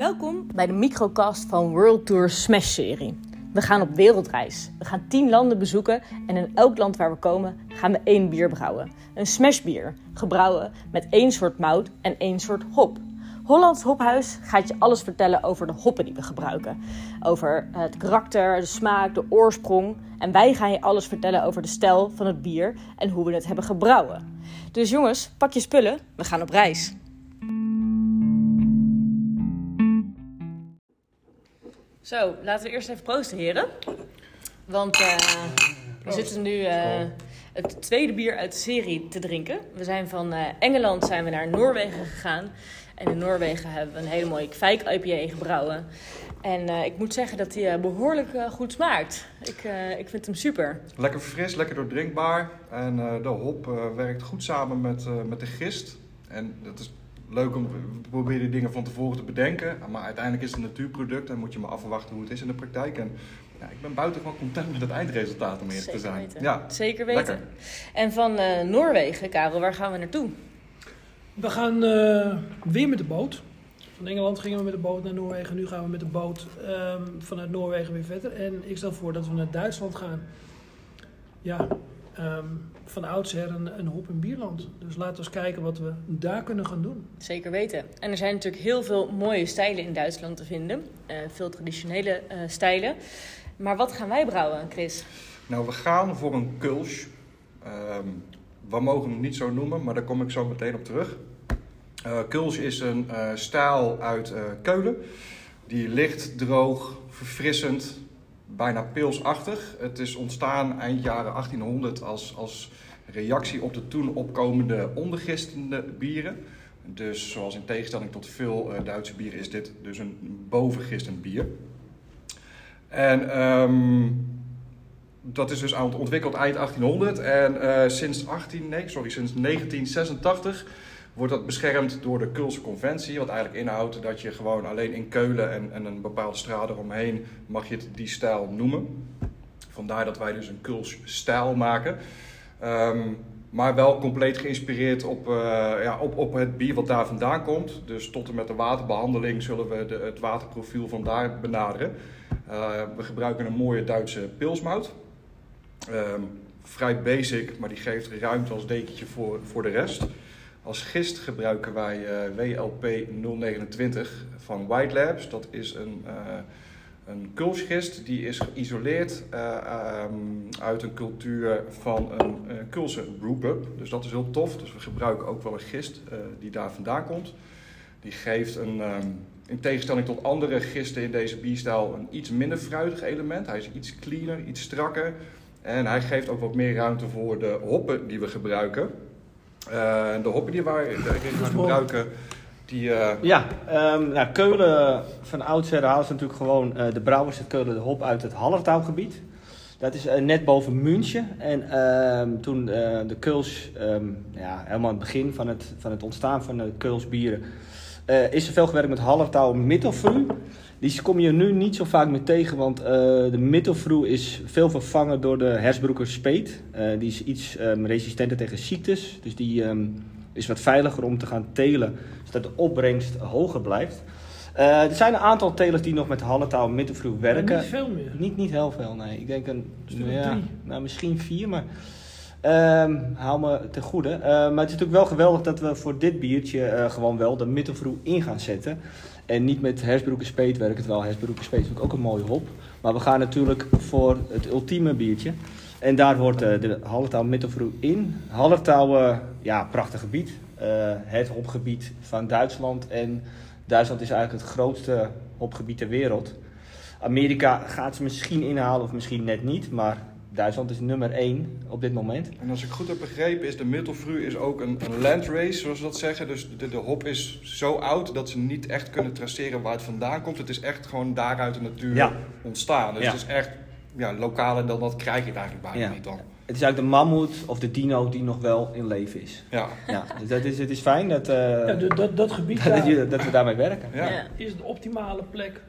Welkom bij de microcast van World Tour Smash serie. We gaan op wereldreis. We gaan 10 landen bezoeken en in elk land waar we komen gaan we één bier brouwen. Een smash bier, gebrouwen met één soort mout en één soort hop. Hollands Hophuis gaat je alles vertellen over de hoppen die we gebruiken. Over het karakter, de smaak, de oorsprong. En wij gaan je alles vertellen over de stijl van het bier en hoe we het hebben gebrouwen. Dus jongens, pak je spullen, we gaan op reis. Zo, laten we eerst even proosten, heren. Want uh, we zitten nu uh, het tweede bier uit de serie te drinken. We zijn van uh, Engeland zijn we naar Noorwegen gegaan. En in Noorwegen hebben we een hele mooie Kvijk IPA gebrouwen. En ik moet zeggen dat die behoorlijk goed smaakt. Ik, ik vind hem super. Lekker fris, lekker doordrinkbaar. En de hop werkt goed samen met, met de gist. En dat is leuk om te proberen dingen van tevoren te bedenken. Maar uiteindelijk is het een natuurproduct en moet je maar afwachten hoe het is in de praktijk. En ja, ik ben buitengewoon content met het eindresultaat om eerlijk te zijn. Weten. Ja, Zeker weten. En van uh, Noorwegen, Karel, waar gaan we naartoe? We gaan uh, weer met de boot. Van Engeland gingen we met de boot naar Noorwegen. Nu gaan we met de boot um, vanuit Noorwegen weer verder. En ik stel voor dat we naar Duitsland gaan. Ja, um, van oudsher een, een hop- en bierland. Dus laten we eens kijken wat we daar kunnen gaan doen. Zeker weten. En er zijn natuurlijk heel veel mooie stijlen in Duitsland te vinden. Uh, veel traditionele uh, stijlen. Maar wat gaan wij brouwen, Chris? Nou, we gaan voor een Kulsch. Um, we mogen hem niet zo noemen, maar daar kom ik zo meteen op terug. Uh, Kulsch is een stijl uit Keulen. Die licht, droog, verfrissend, bijna pilsachtig. Het is ontstaan eind jaren 1800 als, als reactie op de toen opkomende ondergistende bieren. Dus zoals in tegenstelling tot veel uh, Duitse bieren is dit dus een bovengistend bier. En um, dat is dus ontwikkeld eind 1800 en uh, sinds, 18, nee, sorry, sinds 1986 wordt dat beschermd door de Keulse Conventie. Wat eigenlijk inhoudt dat je gewoon alleen in Keulen en, en een bepaalde straat eromheen mag je het die stijl noemen. Vandaar dat wij dus een Kuls stijl maken. Um, maar wel compleet geïnspireerd op, uh, ja, op, op het bier wat daar vandaan komt. Dus tot en met de waterbehandeling zullen we de, het waterprofiel van daar benaderen. Uh, we gebruiken een mooie Duitse pilsmout. Um, vrij basic, maar die geeft ruimte als dekentje voor, voor de rest. Als gist gebruiken wij uh, WLP 029 van White Labs. Dat is een, uh, een kulsgist die is geïsoleerd uh, um, uit een cultuur van een uh, Kulse brewpub. Dus dat is heel tof. Dus we gebruiken ook wel een gist die daar vandaan komt. Die geeft een, um, in tegenstelling tot andere gisten in deze bierstijl een iets minder fruitig element. Hij is iets cleaner, iets strakker. En hij geeft ook wat meer ruimte voor de hoppen die we gebruiken. Uh, de hoppen die wij gaan gebruiken, die... Uh... Ja, um, nou, Keulen van oudsher ze natuurlijk gewoon uh, de brouwers uit Keulen de hop uit het Hallertaugebied. Dat is net boven München. En uh, toen de Keuls, um, ja, helemaal aan het begin van het, van het ontstaan van de Keuls bieren, is er veel gewerkt met Hallertau Mittelfru. Die kom je nu niet zo vaak meer tegen, want uh, de Mittelfroe is veel vervangen door de Hersbroeker Speet. Uh, die is iets um, resistenter tegen ziektes, dus die um, is wat veiliger om te gaan telen, zodat de opbrengst hoger blijft. Uh, er zijn een aantal telers die nog met Hallertau en Mittelfroe werken. Niet veel meer? Niet, niet heel veel, nee. Ik denk een, ja, drie. nou, misschien vier, maar... Um, haal me ten goede. Uh, maar het is natuurlijk wel geweldig dat we voor dit biertje uh, gewoon wel de Mittelfroe in gaan zetten. En niet met Hersbroek Speet werken, terwijl Hersbroek en Speet is ook een mooie hop. Maar we gaan natuurlijk voor het ultieme biertje. En daar hoort uh, de Hallertau Mittelfroe in. Hallertau, uh, ja, prachtig gebied. Uh, het hopgebied van Duitsland. En Duitsland is eigenlijk het grootste hopgebied ter wereld. Amerika gaat ze misschien inhalen of misschien net niet. Maar Duitsland is nummer 1 op dit moment. En als ik goed heb begrepen, is de Mittelfru is ook een, een landrace, zoals we dat zeggen. Dus de, de, hop is zo oud dat ze niet echt kunnen traceren waar het vandaan komt. Het is echt gewoon daaruit de natuur ja. ontstaan. Dus ja. het is echt ja, lokaal en dan dat krijg je het eigenlijk bijna Ja. niet dan. Het is eigenlijk de mammoet of de dino die nog wel in leven is. Ja, Ja, dus dat is, het is fijn dat, eh, Ja, dat, dat gebied dat, daar dat we daarmee werken. ja. Ja. is de optimale plek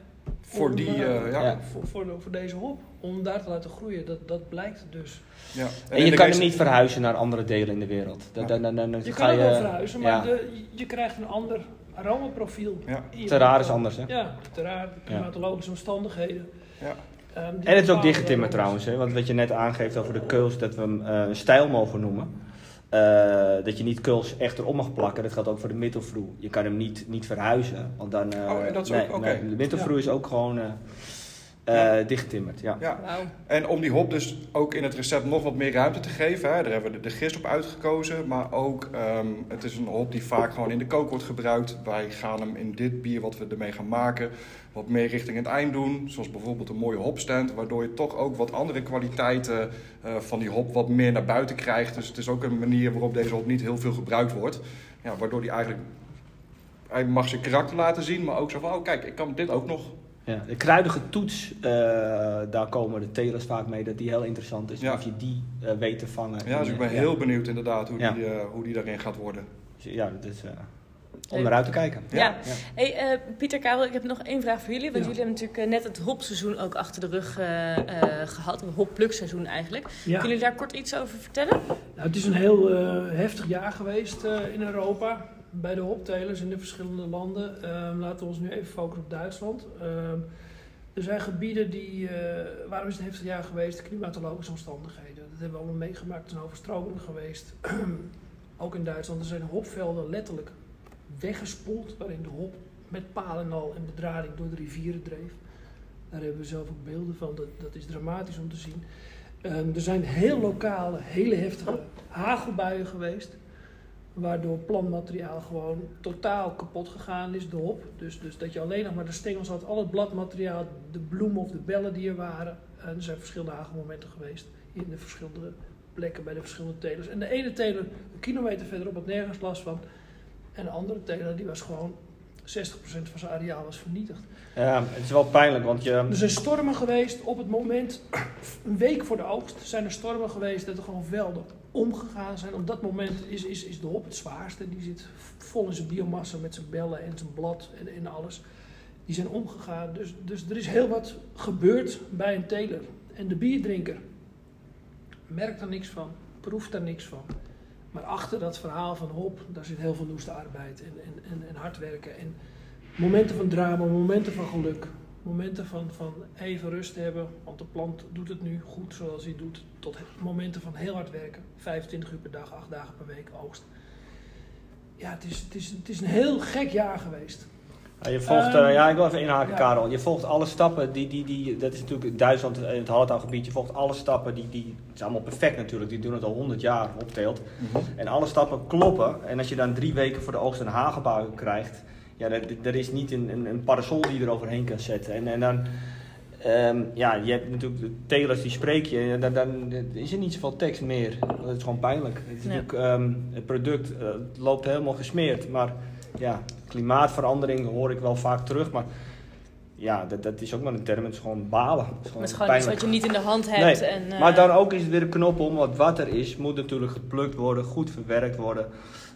voor die, eh, eh, ja. Ja. voor, voor, de- voor deze hop. Om daar te laten groeien, dat, dat blijkt dus. ja. En je kan hem niet verhuizen naar andere delen in de wereld. Dan, dan, dan, dan Je ga kan ook wel verhuizen, maar ja. de, je krijgt een ander aromaprofiel. Ja. je Terraar is anders, hè? Ja, terraar, klimatologische omstandigheden. Ja. Ehm, En het is ook dichtgetimmerd trouwens, hè? want wat je net aangeeft over de keuls, dat we hem eh, een stijl mogen noemen. Eh, dat je niet keuls echt erop mag plakken, dat geldt ook voor de middelvroe. Je kan hem niet, niet verhuizen, want dan... eh, Oh, dat is nee, ook- oké. nee, de middelvroe Ja. is ook gewoon eh eh, Ja. dichtgetimmerd, ja. Ja. En om die hop dus ook in het recept nog wat meer ruimte te geven, hè, daar hebben we de, de gist op uitgekozen. Maar ook, ehm, het is een hop die vaak gewoon in de kook wordt gebruikt. Wij gaan hem in dit bier wat we ermee gaan maken, wat meer richting het eind doen. Zoals bijvoorbeeld een mooie hopstand, waardoor je toch ook wat andere kwaliteiten eh, van die hop wat meer naar buiten krijgt. Dus het is ook een manier waarop deze hop niet heel veel gebruikt wordt. Ja, waardoor die eigenlijk, hij mag zijn karakter laten zien, maar ook zo van, oh kijk, ik kan dit ook nog. Ja, de kruidige toets, eh, daar komen de telers vaak mee, dat die heel interessant is. Ja. Of je die eh, weet te vangen. Ja, dus ik ben Ja. heel benieuwd inderdaad hoe, Ja. die, eh, hoe die daarin gaat worden. Dus Ja, dat is eh, om Leuk. naar uit te kijken. Ja. Ja. Hey, eh, Pieter Karel, ik heb nog één vraag voor jullie. Want Ja. jullie hebben natuurlijk net het hopseizoen ook achter de rug eh, eh, gehad. Een hopplukseizoen eigenlijk. Ja. Kunnen jullie daar kort iets over vertellen? Nou, het is een heel eh, heftig jaar geweest eh, in Europa. Bij de hoptelers in de verschillende landen. Ehm, laten we ons nu even focussen op Duitsland. Ehm, er zijn gebieden die. eh waarom is het heftig jaar geweest? Klimatologische omstandigheden. Dat hebben we allemaal meegemaakt. Er zijn overstromingen geweest. Ook in Duitsland. Er zijn hopvelden letterlijk weggespoeld. Waarin de hop met palen en al en bedrading door de rivieren dreef. Daar hebben we zelf ook beelden van. Dat, dat is dramatisch om te zien. Ehm, er zijn heel lokale, hele heftige hagelbuien geweest. Waardoor plantmateriaal gewoon totaal kapot gegaan is, de hop. Dus, dus dat je alleen nog maar de stengels had, al het bladmateriaal, de bloemen of de bellen die er waren. En er zijn verschillende hagelmomenten geweest in de verschillende plekken bij de verschillende telers. En de ene teler, een kilometer verderop, had nergens last van. En de andere teler, die was gewoon 60% van zijn areaal was vernietigd. Ja, het is wel pijnlijk, want je... Er zijn stormen geweest op het moment, een week voor de oogst, zijn er stormen geweest dat er gewoon velden omgegaan zijn. Op dat moment is, is, is de hop het zwaarste. Die zit vol in zijn biomassa met zijn bellen en zijn blad en, en alles. Die zijn omgegaan. Dus, dus er is heel wat gebeurd bij een teler. En de bierdrinker merkt er niks van, proeft er niks van. Maar achter dat verhaal van hop, daar zit heel veel noeste arbeid en, en, en, en hard werken. En momenten van drama, momenten van geluk. Momenten van, van even rust hebben, want de plant doet het nu goed zoals hij doet. Tot momenten van heel hard werken. 25 uur per dag, 8 dagen per week oogst. Ja, het is, het is, het is een heel gek jaar geweest. Ja, je volgt, Ehm, eh, ja, ik wil even inhaken, ja. Karel. Je volgt alle stappen, die, die, die, dat is natuurlijk Duitsland in het Hallertaalgebied. Je volgt alle stappen, die, die, het is allemaal perfect natuurlijk, die doen het al 100 jaar opteelt. En alle stappen kloppen. En als je dan drie weken voor de oogst een hagelbui krijgt, ja, er, er is niet een, een, een parasol die je eroverheen kan zetten. En, en dan, ehm, ja, je hebt natuurlijk de telers die spreek je, en dan, dan is er niet zoveel tekst meer. Dat is gewoon pijnlijk. Het, ehm, het product eh, loopt helemaal gesmeerd, maar ja, klimaatverandering hoor ik wel vaak terug, maar ja, dat, dat is ook maar een term, het is gewoon balen. Het is gewoon Het is gewoon iets wat je niet in de hand hebt. Nee, en, eh, Maar dan ook is het weer een knop om, want wat er is, moet natuurlijk geplukt worden, goed verwerkt worden.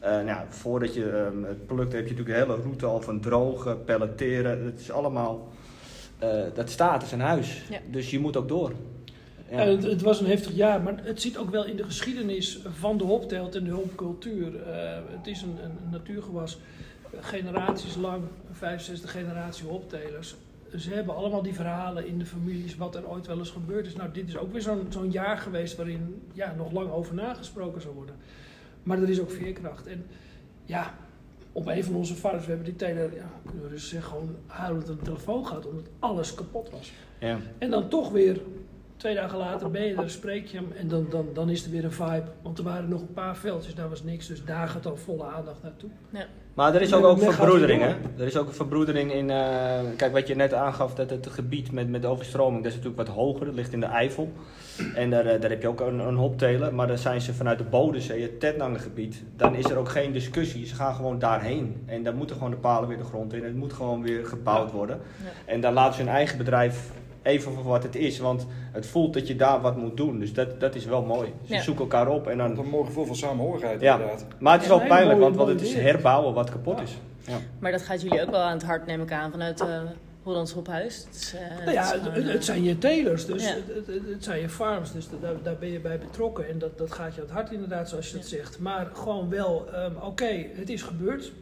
Eh, nou ja, voordat je ehm, het plukt heb je natuurlijk de hele route al van drogen, pelleteren. Het is allemaal, eh, dat staat is een huis. Ja. Dus je moet ook door. Ja. Ja, het, het was een heftig jaar, maar het zit ook wel in de geschiedenis van de hopteelt en de hopcultuur. Eh, het is een, een natuurgewas, generaties lang, 65 generatie hoptelers. Ze hebben allemaal die verhalen in de families wat er ooit wel eens gebeurd is. Nou, dit is ook weer zo'n zo'n jaar geweest waarin ja, nog lang over nagesproken zou worden. Maar er is ook veerkracht. En ja, op een van onze vaders, we hebben die teler, ja, kunnen we dus zeggen, gewoon huilend aan de telefoon gehad omdat alles kapot was. Ja. En dan toch weer, twee dagen later ben je er, spreek je hem en dan, dan, dan is er weer een vibe. Want er waren nog een paar veldjes, daar was niks, dus daar gaat dan volle aandacht naartoe. Maar er is ook, Ja, ook verbroedering, hè? Er is ook een verbroedering in... eh, kijk, wat je net aangaf, dat het gebied met, met overstroming, dat is natuurlijk wat hoger. Dat ligt in de Eifel. En daar, eh, daar heb je ook een, een hopteler. Maar dan zijn ze vanuit de Bodensee, het Tettnangengebied. Dan is er ook geen discussie. Ze gaan gewoon daarheen. En dan moeten gewoon de palen weer de grond in. Het moet gewoon weer gebouwd worden. Ja. En dan laten ze hun eigen bedrijf even voor wat het is. Want het voelt dat je daar wat moet doen. Dus dat, dat is wel mooi. Ze Ja. zoeken elkaar op en dan... Dan mogen veel van samenhorigheid Ja. inderdaad. Maar het is Ja, wel pijnlijk, mooi- want, want het mooi is herbouwen wat kapot Ja. is. Ja. Maar dat gaat jullie ook wel aan het hart, neem ik aan, vanuit uh, Hollands Hophuis. Eh, Nou ja, het gewoon, eh, het zijn je telers, dus Ja. het, het, het zijn je farms, dus daar, daar ben je bij betrokken. En dat, dat gaat je aan het hart inderdaad, zoals je dat zegt. Maar gewoon wel, ehm, oké, het is gebeurd.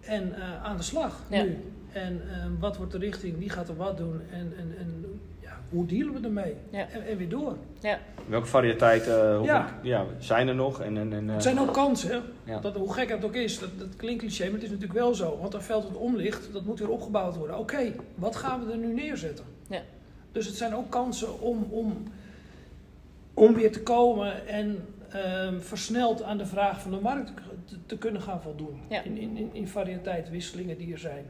En eh, aan de slag Ja. nu. En eh, wat wordt de richting, wie gaat er wat doen en, en, en ja, hoe dealen we ermee? Ja. En, en weer door. Ja, Welke variëteiten hoeveel- Ja. ja, zijn er nog? En, en, en, eh, Het zijn ook kansen. Dat, hoe gek het ook is, dat, dat klinkt cliché, maar het is natuurlijk wel zo. Want een veld dat om ligt, dat moet weer opgebouwd worden. Oké, wat gaan we er nu neerzetten? Ja. Dus het zijn ook kansen om, om, om weer te komen en ehm, versneld aan de vraag van de markt te, te kunnen gaan voldoen. Ja. In, in, in, in variëteit, wisselingen die er zijn.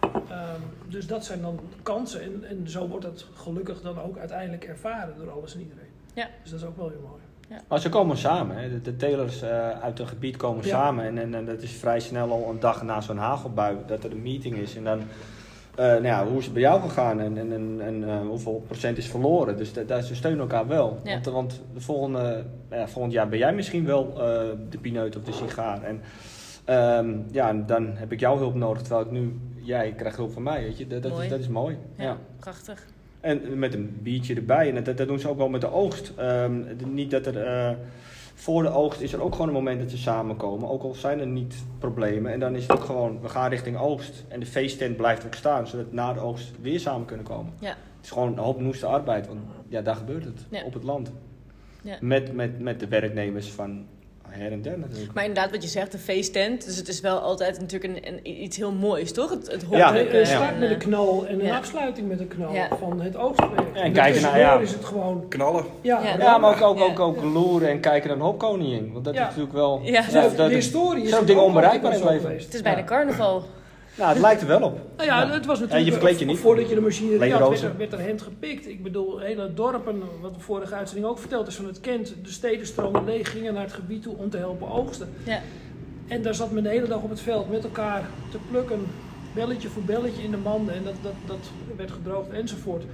Ehm, dus dat zijn dan kansen en, en zo wordt het gelukkig dan ook uiteindelijk ervaren door alles en iedereen. Ja. Dus dat is ook wel weer mooi. Maar ze komen samen. Hè. De, de telers eh, uit een gebied komen Ja. samen. En, en, en dat is vrij snel al een dag na zo'n hagelbui dat er een meeting is. En dan, eh, nou ja, hoe is het bij jou gegaan en, en, en, en eh, hoeveel procent is verloren? Dus da- daar, ze steunen elkaar wel. Ja. Want, want de volgende, nou ja, volgend jaar ben jij misschien wel eh, de pineut of de sigaar. En ehm, ja, dan heb ik jouw hulp nodig. Terwijl ik nu, jij krijgt hulp van mij. Weet je? Dat, dat, Mooi. is, dat is mooi. ja, ja. prachtig. En met een biertje erbij. En dat, dat doen ze ook wel met de oogst. Ehm, niet dat er. eh, voor de oogst is er ook gewoon een moment dat ze samenkomen. Ook al zijn er niet problemen. En dan is het ook gewoon, we gaan richting oogst. En de feesttent blijft ook staan. Zodat na de oogst weer samen kunnen komen. Ja. Het is gewoon een hoop noeste arbeid. Want ja, daar gebeurt het. Ja. Op het land. Ja. Met, met, met de werknemers van her en der natuurlijk. Maar inderdaad, wat je zegt, de feesttent. Dus het is wel altijd natuurlijk een, een, iets heel moois, toch? Het, het Ja, een start met een knal en een ja. afsluiting met een knal Ja. van het oogstwerk. En kijken naar- ja. is het gewoon... Knallen. Ja, Ja. Ja, maar ook, ook, ook, ook loeren en kijken naar een hoopkoningin. Want dat Ja. is natuurlijk wel... Ja. De historie is zijn dingen onbereikbaar in het leven. Het is bijna carnaval. Nou, het lijkt er wel op. Nou ja, Ja. het was Ja, natuurlijk... je verkleed je niet. Voordat je de machinerie had, werd er, werd er hand gepikt. Ik bedoel, hele dorpen, wat de vorige uitzending ook verteld is van het Kent. De steden stroomden leeg, gingen naar het gebied toe om te helpen oogsten. Ja. En daar zat men de hele dag op het veld met elkaar te plukken. Belletje voor belletje in de manden. En dat, dat, dat werd gedroogd enzovoort.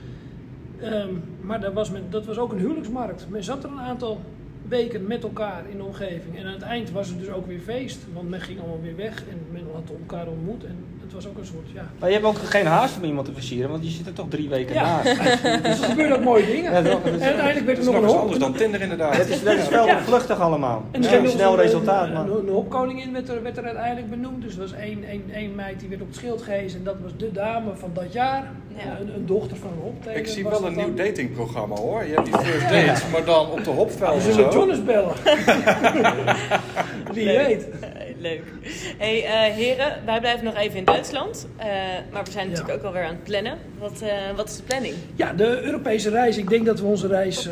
Ehm, maar dat was, men, dat was ook een huwelijksmarkt. Men zat er een aantal weken met elkaar in de omgeving. En aan het eind was het dus ook weer feest. Want men ging allemaal weer weg en men had elkaar ontmoet. En het was ook een soort, ja... Maar je hebt ook geen haast om iemand te versieren, want je zit er toch drie weken Ja. naast. Dus er gebeurden ook mooie dingen. Ja, toch? Dat En is, uiteindelijk werd er nog nog een eens hop. anders dan Tinder inderdaad. dat is, dat is wel Ja. vluchtig allemaal. En Ja, een snel een- resultaat, Een, maar... een, een hopkoningin werd er, werd er uiteindelijk benoemd. Dus er was één, één, één meid die werd op het schild gehezen. En dat was de dame van dat jaar. Ja. Een, een dochter van een hopteler. Ik zie wel een dan. nieuw datingprogramma hoor. Je hebt die first dates, maar dan op de hopveld Ze en zullen zo. Jonas bellen. Wie weet. Leuk. hey, eh, heren, wij blijven nog even in Duitsland. Eh, maar we zijn natuurlijk Ja. ook alweer aan het plannen. Wat, eh, wat is de planning? Ja, de Europese reis. Ik denk dat we onze reis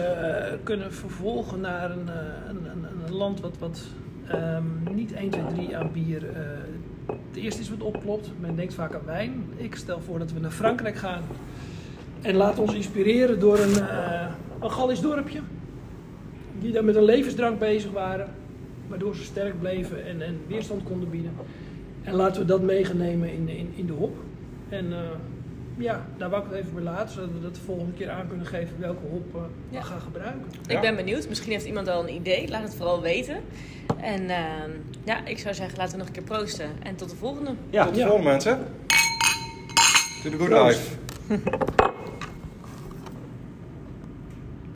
kunnen vervolgen naar een, een, een, een land wat, wat ehm, niet 1, 2, 3 aan bier. het eerste is wat opklopt. Men denkt vaak aan wijn. Ik stel voor dat we naar Frankrijk gaan. En laten ons inspireren door een, een Gallisch dorpje. Die daar met een levensdrank bezig waren. Waardoor ze sterk bleven en, en weerstand konden bieden. En laten we dat meegenemen in, in, in de hop. En eh, ja, daar wou ik het even bij laten. Zodat we dat de volgende keer aan kunnen geven welke hop eh, Ja. we gaan gebruiken. Ik ben benieuwd. Misschien heeft iemand al een idee. Laat het vooral weten. En ehm, ja, ik zou zeggen, laten we nog een keer proosten. En tot de volgende. Ja, Tot de Ja. volgende mensen. To the good Proost. life.